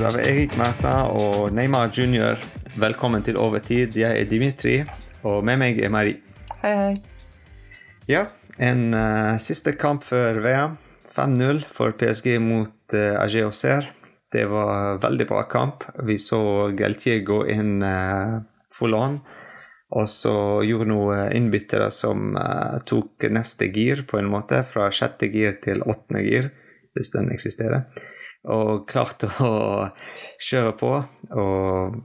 fans av Erik Mæta og Neymar jr. Velkommen til Overtid. Jeg er Dimitri, og med meg er Marie. Hei, hei. Ja, en uh, siste kamp før VM. 5-0 for PSG mot uh, AG Auxerre. Det var en veldig bra kamp. Vi så Galtier gå inn uh, full on. Og så gjorde noen innbyttere som uh, tok neste gir, på en måte, fra sjette gir til åttende gir, hvis den eksisterer. Og klarte å kjøre på og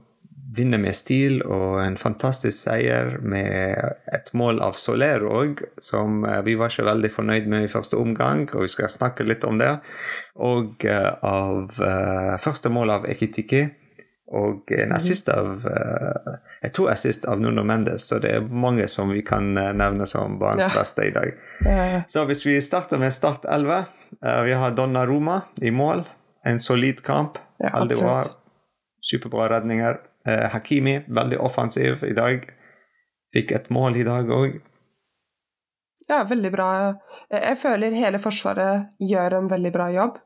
vinne med stil og en fantastisk seier med et mål av Soler òg, som uh, vi var ikke veldig fornøyd med i første omgang, og vi skal snakke litt om det. Og uh, av første mål av Ekitiki og en assist av uh, to assist av Nuno Mendes, så det er mange som vi kan uh, nevne som banens ja. beste i dag. Så hvis vi starter med Start 11 uh, Vi har Donna Roma i mål. En solid kamp. Ja, veldig bra. Superbra redninger. Hakimi, veldig offensiv i dag. Fikk et mål i dag òg. Ja, veldig bra. Jeg føler hele Forsvaret gjør en veldig bra jobb.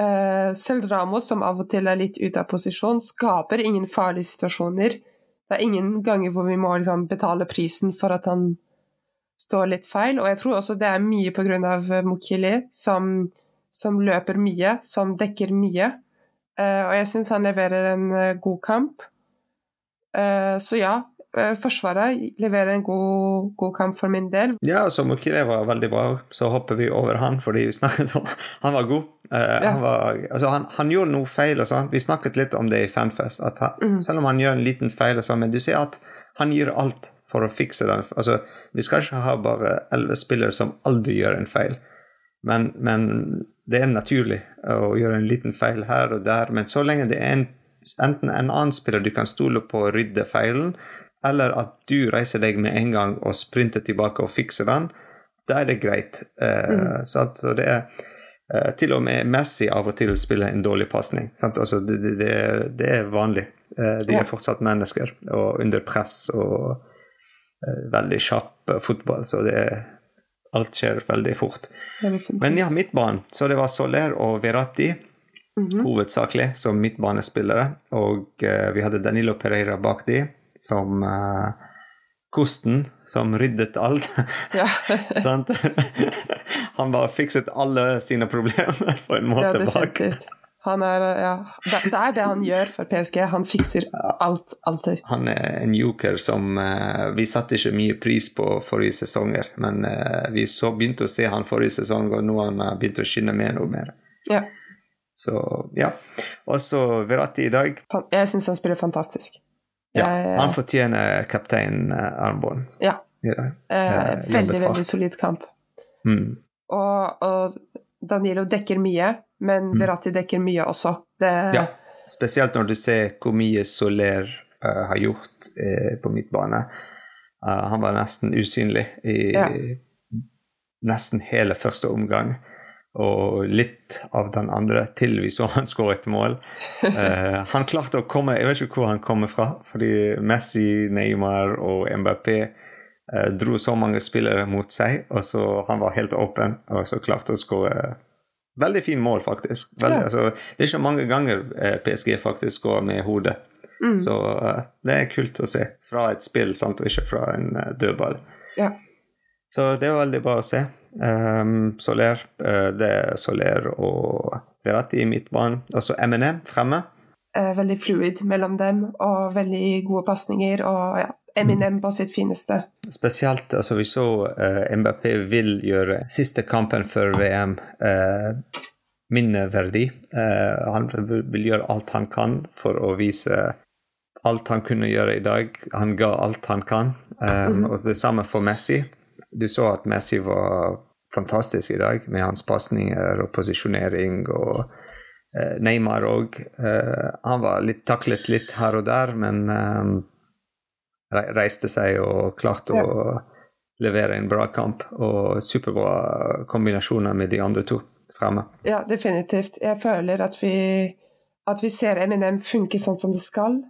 Eh, selv Ramos, som av og til er litt ute av posisjon, skaper ingen farlige situasjoner. Det er ingen ganger hvor vi må liksom, betale prisen for at han står litt feil. Og jeg tror også det er mye pga. Mukili, som, som, løper mye, som dekker mye. Uh, og jeg syns han leverer en uh, god kamp. så ja, Forsvaret leverer en god, god, kamp for min del. Ja, så Mukile var veldig bra. Så hopper vi over han fordi vi snakket om Han var god. Uh, ja. han, var, altså han, han, gjorde noe feil, og sånn. Vi snakket litt om det i Fanfest. at han, mm. Selv om han gjør en liten feil, og sånn, men du ser at han gir alt for å fikse den. Altså, vi skal ikke ha bare elleve spillere som aldri gjør en feil. Men, men, det er naturlig å gjøre en liten feil her og der. Men så lenge det er en, enten en annen spiller du kan stole på å rydde feilen, eller at du reiser deg med en gang og sprinter tilbake og fikser den, da er det greit. Uh, mm. så, så det er Uh, til og med Messi av og til spiller en dårlig pasning. Altså, det, det, det, er vanlig. Uh, de er fortsatt mennesker og under press og veldig kjapp fotball, så det er, alt skjer veldig fort. Men ja, midtbanen. Så det var Soler og Verratti mm -hmm. hovedsakelig som midtbanespillere. Og vi hadde Danilo Pereira bak de som kosten som ryddet alt. Ja. han bare fikset alle sine problemer på en måte ja, bak. Han er, ja, det er det han gjør for PSG. Han fikser alt, alltid. Han er en joker som uh, Vi satte ikke mye pris på forrige sesonger, men uh, vi så begynte å se han forrige sesong, og nå har han begynt å skinne med noe mer. Ja. Så ja. Og så Verratti i dag. Jeg syns han spiller fantastisk. Ja, han fortjener kaptein Armbånd. Ja. Eh, veldig, veldig solid kamp. Mm. Og, og, Danilo dekker mye, men mm. Verratti dekker mye også. Det... Ja, spesielt når du ser hvor mye Soler uh, har gjort uh, på midtbane. Uh, han var nesten usynlig i ja. nesten hele første omgang. Og litt av den andre til vi så han skåret mål. han klarte å komme Jeg vet ikke hvor han kommer fra, fordi Messi, Neymar og Mbappé dro så mange spillere mot seg, og så han var helt åpen, og så klarte å skåre veldig fin mål, faktisk. Veldig, ja. altså, det er ikke mange ganger eh, PSG faktisk går med hodet. Mm. Så uh, det er kult å se fra et spill, sant, og ikke fra en uh, dødball. Ja. Så det er veldig bra å se. Um, Soler, uh, det er Soler og Verratti i midtbanen. Altså så MNM fremme. Veldig fluid mellom dem, og veldig gode pasninger. Og ja, Eminem på sitt fineste. Spesielt altså vi så uh, Mbappé vil gjøre siste kampen før VM uh, minneverdig. Uh, han vil gjøre alt han kan for å vise alt han kunne gjøre i dag. Han ga alt han kan. Um, mm. Og det samme for Messi. Du så at Messi var fantastisk i dag med hans pasninger og posisjonering. og Neymar òg. Han var litt taklet litt her og der, men reiste seg og klarte ja. å levere en bra kamp. Og superbra kombinasjoner med de andre to fremme. Ja, definitivt. Jeg føler at vi, at vi ser Eminem funke sånn som det skal.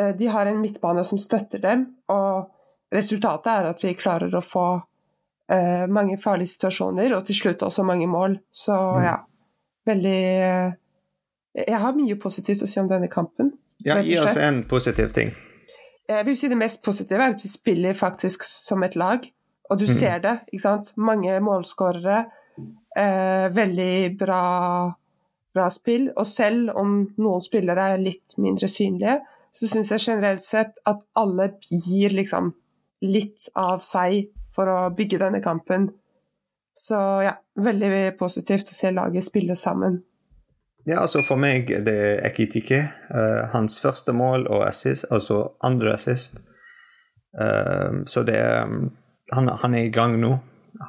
Eh, de har en midtbane som støtter dem, og resultatet er at vi klarer å få uh, mange farlige situasjoner, og til slutt også mange mål. Så mm. ja, veldig, Jeg har mye positivt å si om denne kampen. Ja, gi oss en positiv ting. Jeg vil si det mest positive er at vi spiller faktisk som et lag, og du mm. ser det. ikke sant? Mange målskårere. Eh, veldig bra, bra, spill. Og selv om noen spillere er litt mindre synlige, så syns jeg generelt sett at alle gir liksom litt av seg for å bygge denne kampen. Så ja, veldig positivt å se laget spille sammen. Ja, altså For meg det er Ekitike. Uh, hans første mål og assist, altså andre assist. Uh, så det er han, han, er i gang nå.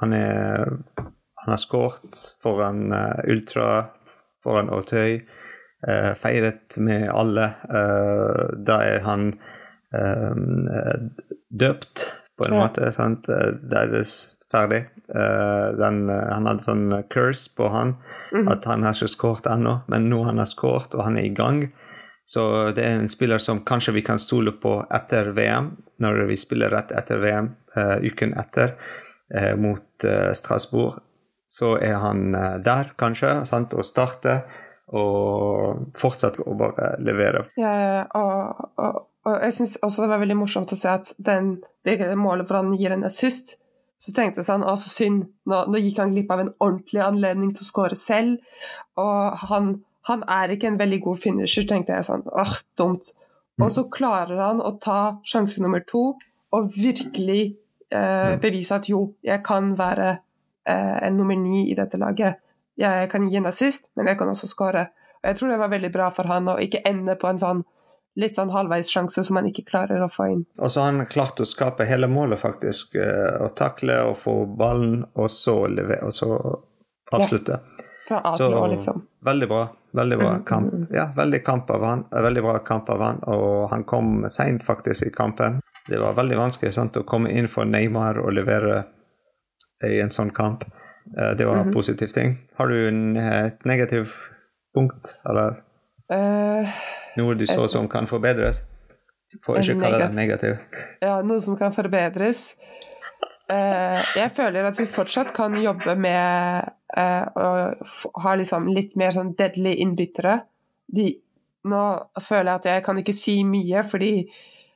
Han, er, han har skåret foran uh, Ultra, foran Autøy. feiret med alle. da er han døpt, på en måte. sant? Det er ferdig. Uh, den, uh, han hadde sånn curse på han, mm. at han har ikke skåret ennå, men nå han har skåret, og han er i gang. Så det er en spiller som kanskje vi kan stole på etter VM, når vi spiller rett etter VM, uh, uken etter, mot Strasbourg. Så er han der, kanskje, sant, og starter. Og fortsetter å bare levere. Ja, og, og, og jeg syns også det var veldig morsomt å se at den, det målet hvor han gir en assist, så tenkte jeg sånn Å, så synd. Nå, nå, gikk han glipp av en ordentlig anledning til å skåre selv. Og han, han, er ikke en veldig god finisher, tenkte jeg sånn. Åh, dumt. Og så klarer han å ta sjanse nummer to og virkelig eh, bevise at jo, jeg kan være eh, en nummer ni i dette laget. Jeg kan gi en assist, men jeg kan også skåre. Og jeg tror det var veldig bra for han å ikke ende på en sånn litt sånn halvveis sjanse som han ikke klarer å få inn. Og så har han klart å skape hele målet, faktisk. Eh, å takle og få ballen, og så, leve, og så avslutte. Ja. Fra A til Å, liksom. Veldig bra. Veldig bra mm, kamp. Mm, mm. Ja, veldig, kamp av han. Eh, veldig bra kamp av han, og han kom seint faktisk i kampen. Det var veldig vanskelig sant, å komme inn for Neymar og levere i en sånn kamp. Eh, det var en mm -hmm. positiv ting. Har du en, et negativt punkt, eller? Uh, noe du så som kan forbedres? Får ikke kalle det negativ. Ja, noe som kan forbedres. Uh, jeg føler at vi fortsatt kan jobbe med uh, å ha liksom litt mer sånn deadly innbyttere. De, nå føler jeg at jeg kan ikke si mye, fordi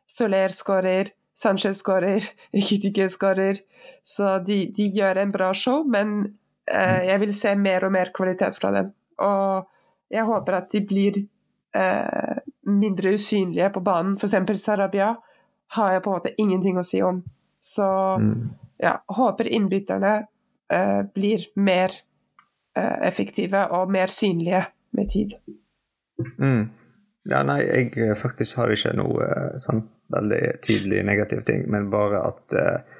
Soler skårer, Sanchez skårer, Kitike skårer. Så de, de, gjør en bra show, men uh, jeg vil se mer og mer kvalitet fra dem. Og jeg håper at de blir eh, mindre usynlige på banen. F.eks. Sarabia har jeg på en måte ingenting å si om. Så mm. ja, håper innbytterne eh, blir mer eh, effektive og mer synlige med tid. Mm. Ja, nei, jeg eh, faktisk har ikke noe eh, sånn veldig tydelig negativ ting, men bare at eh,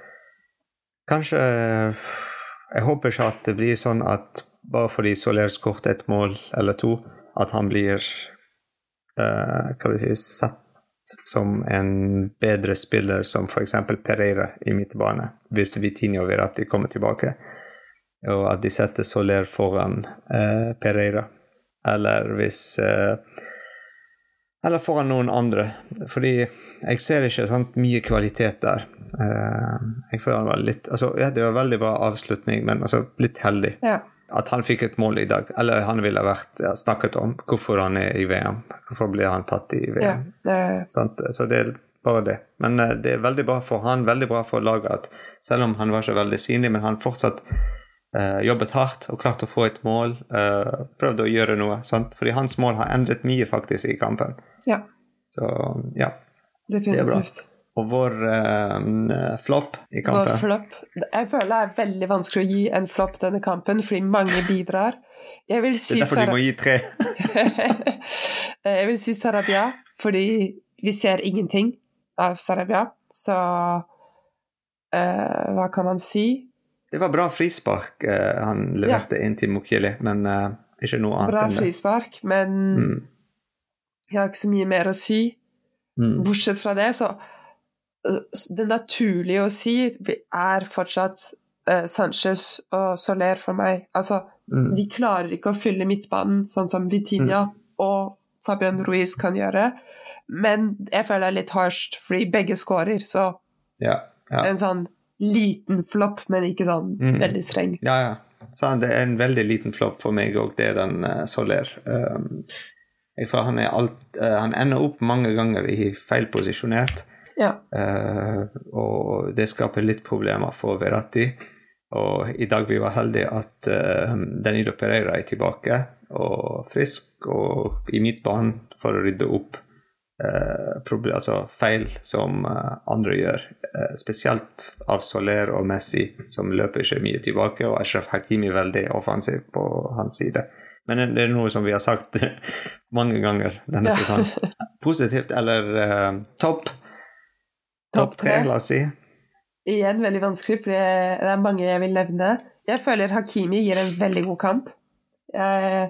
Kanskje Jeg håper ikke at det blir sånn at bare fordi Soler skåret et mål eller to, at han blir hva vil si, sett som en bedre spiller som f.eks. Pereira i midtbane, hvis Vitinho vil at de kommer tilbake, og at de setter Soler foran uh, Pereira. Eller hvis uh, Eller foran noen andre. Fordi jeg ser ikke sant, mye kvalitet der. jeg føler han var litt altså, ja, Det var veldig bra avslutning, men altså, litt heldig. Ja at han fikk et mål i dag. Eller han ville vært ja, snakket om hvorfor han er i VM. Hvorfor blir han tatt i VM? Ja, det... Så det er bare det. Men uh, det er veldig bra for han, veldig bra for laget at selv om han var ikke veldig synlig, men han fortsatt uh, jobbet hardt og klarte å få et mål. Uh, prøvde å gjøre noe. Sant? Fordi hans mål har endret mye faktisk i kampen. Ja. Så ja. Definitivt. Det er bra og vår uh, flopp i kampen. Vår flopp. Jeg føler det er veldig vanskelig å gi en flopp denne kampen, fordi mange bidrar. Jeg vil si det er derfor Sar de må gi tre. jeg vil si Sarabia, fordi vi ser ingenting av Sarabia. Så uh, hva kan man si? Det var bra frispark uh, han leverte ja. inn til Mukhili, men ikke noe annet. Bra frispark, men mm. jeg har ikke så mye mer å si. Mm. Bortsett fra det, så det naturlige å si er fortsatt uh, Sanchez og Soler for meg. Altså, mm. de klarer ikke å fylle midtbanen sånn som Vitinha mm. og Fabian Ruiz kan gjøre. Men jeg føler det er litt hardt, fordi begge skårer, så ja, ja. En sånn liten flopp, men ikke sånn mm. veldig streng. Ja, ja. Så det er en veldig liten flopp for meg òg, det er den uh, Soler. Um, For han, alt, uh, han ender opp mange ganger i feil posisjonert. Ja. Uh, og det skaper litt problemer for Verratti. Og i dag vi var heldige at uh, Danilo Pereira er tilbake og frisk og i midtbanen for å rydde opp uh, altså feil som andre gjør. spesielt av Soler og Messi, som løper ikke mye tilbake, og Ashraf Hakimi er veldig offensiv på hans side. Men det er noe som vi har sagt mange ganger denne sesongen. Positivt eller topp? Topp tre, la oss si. Igjen veldig vanskelig, for det er mange jeg vil nevne. Jeg føler Hakimi gir en veldig god kamp. Jeg,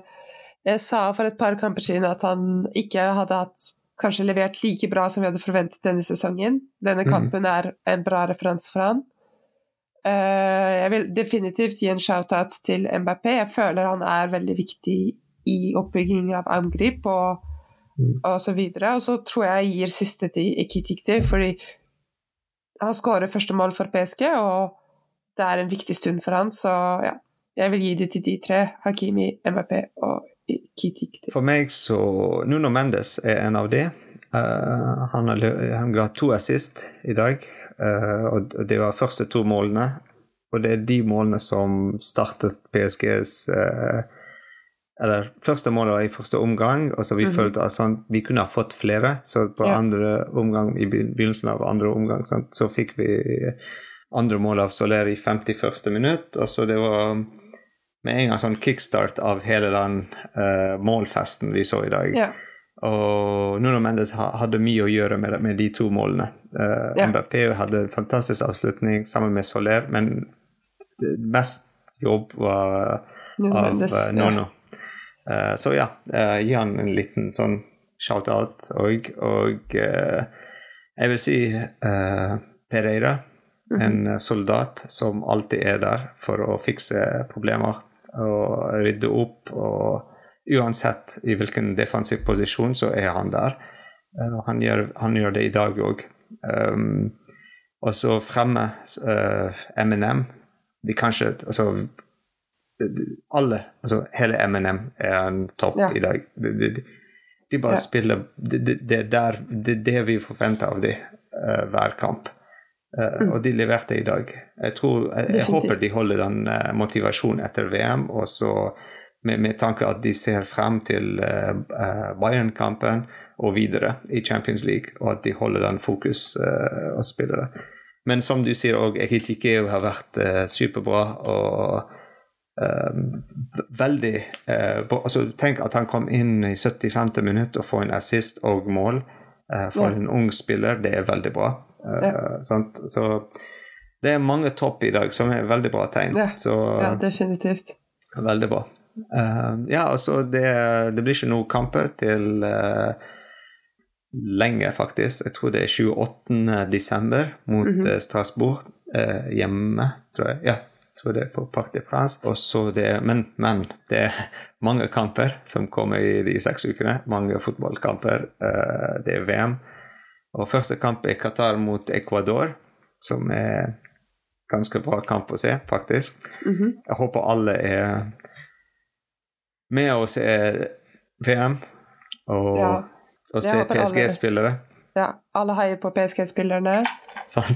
jeg sa for et par kamper siden at han ikke hadde hatt kanskje levert like bra som vi hadde forventet denne sesongen. Denne mhm. kampen er en bra referanse for han. Uh, jeg vil definitivt gi en shout-out til MBP. Jeg føler han er veldig viktig i oppbygging av angrep og, mm. og så videre. Og så tror jeg jeg gir siste til Ekitikti, fordi han skårer første mål for PSG, og det er en viktig stund for han, så ja. Jeg vil gi det til de tre. Hakimi, MVP og Kitikti. For meg så Nuno Mendes er en av de. Uh, han, han ga to assist i dag. Uh, og det var første to målene. Og det er de målene som startet PSGs uh, Eller første målet var i første omgang, og så vi mm -hmm. følte at sånn, vi kunne ha fått flere. Så på ja. andre omgang, i begynnelsen av andre omgang sånn, så fikk vi andre mål av Soler i 51. minutt. Og så det var med en gang sånn kickstart av hele den uh, målfesten vi så i dag. Ja. Og Nuno Mendes hadde mye å gjøre med, med de to målene. Uh, ja. MBP hadde en fantastisk avslutning sammen med Soler, men mest jobb var Nuno av Mendes, uh, Nuno. Uh, så ja, gi han en liten sånn shout-out òg. Og jeg vil si Pereira, mm -hmm. en soldat som alltid er der for å fikse problemer og rydde opp. og Uansett i hvilken defensiv posisjon, så er han der. Han, gjør, han, gjør, det i dag òg. Um, og så fremme uh, Eminem. De kanskje Altså alle, altså hele MNM er en topp ja. i dag. De, de, de bare ja. spiller det, det, det, er det vi forventer av dem uh, hver kamp. Uh, mm. Og de leverte i dag. Jeg, tror, jeg, jeg håper de holder den uh, motivasjonen etter VM, og så med, med tanke at de ser frem til Bayern-kampen og videre i Champions League, og at de holder den fokus og spiller det. Men som du sier òg, Ekitikeo har vært superbra og veldig altså, Tenk at han kom inn i 75. minutt og får en assist og mål for ja. en ung spiller. Det er veldig bra. Ja. Så det er mange topp i dag, som er veldig bra tegn. Ja, Så, ja definitivt. Veldig bra. Uh, ja, altså det, det, blir ikke noen kamper til uh, lenge, faktisk. Jeg tror det er 28. desember mot mm -hmm. Strasbourg uh, hjemme, tror jeg. Ja, tror det er på Parc de France. Så det, men, men det er mange kamper som kommer i de seks ukene. Mange fotballkamper. det er VM. Og første kamp er Qatar mot Ecuador, som er ganske bra kamp å se, faktisk. Mm -hmm. Jeg håper alle er med oss i VM og, ja. og se PSG-spillere. Ja, alle heier på PSG-spillerne.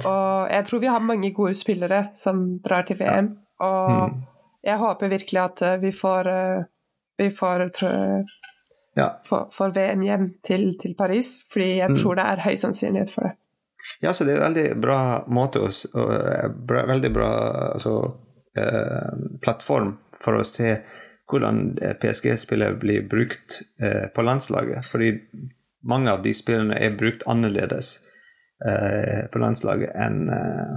Og jeg tror vi har mange gode spillere som drar til VM. Ja. Og mm. jeg håper virkelig at eh, vi får, eh, vi får, ja. får, får VM hjem til, til, Paris, fordi jeg mm. tror det er høy sannsynlighet for det. Ja, så det er en veldig bra måte å, eh, bra, Veldig bra altså, eh, plattform for å se hvordan eh, PSG-spillere blir brukt eh, på landslaget. Fordi mange av de spillene er brukt annerledes eh, på landslaget enn eh,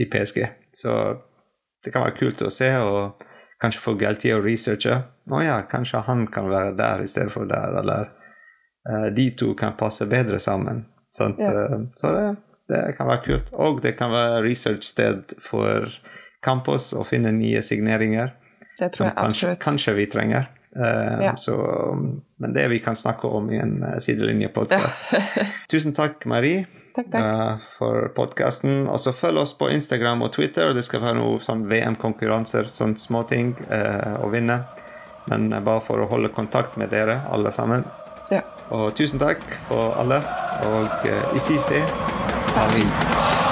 i PSG. Så det kan være kult å se, og kanskje få Galtier å researche. Å ja, kanskje han kan være der i stedet for der, eller eh, de to kan passe bedre sammen. Ja. Eh, så det, det, kan være kult. Og det kan være research-sted for Campos å finne nye signeringer. Det tror jeg kanskje, absolutt. Kanskje vi trenger. Uh, ja. så, men det vi kan snakke om i en uh, sidelinjepodkast. Tusen takk, Marie, takk, takk. Uh, for podkasten. Og så følg oss på Instagram og Twitter. Det skal være noen sånn VM-konkurranser, sånne småting uh, å vinne. Men bare for å holde kontakt med dere, alle sammen. Ja. Og tusen takk for alle. Og uh, Isisi Paris.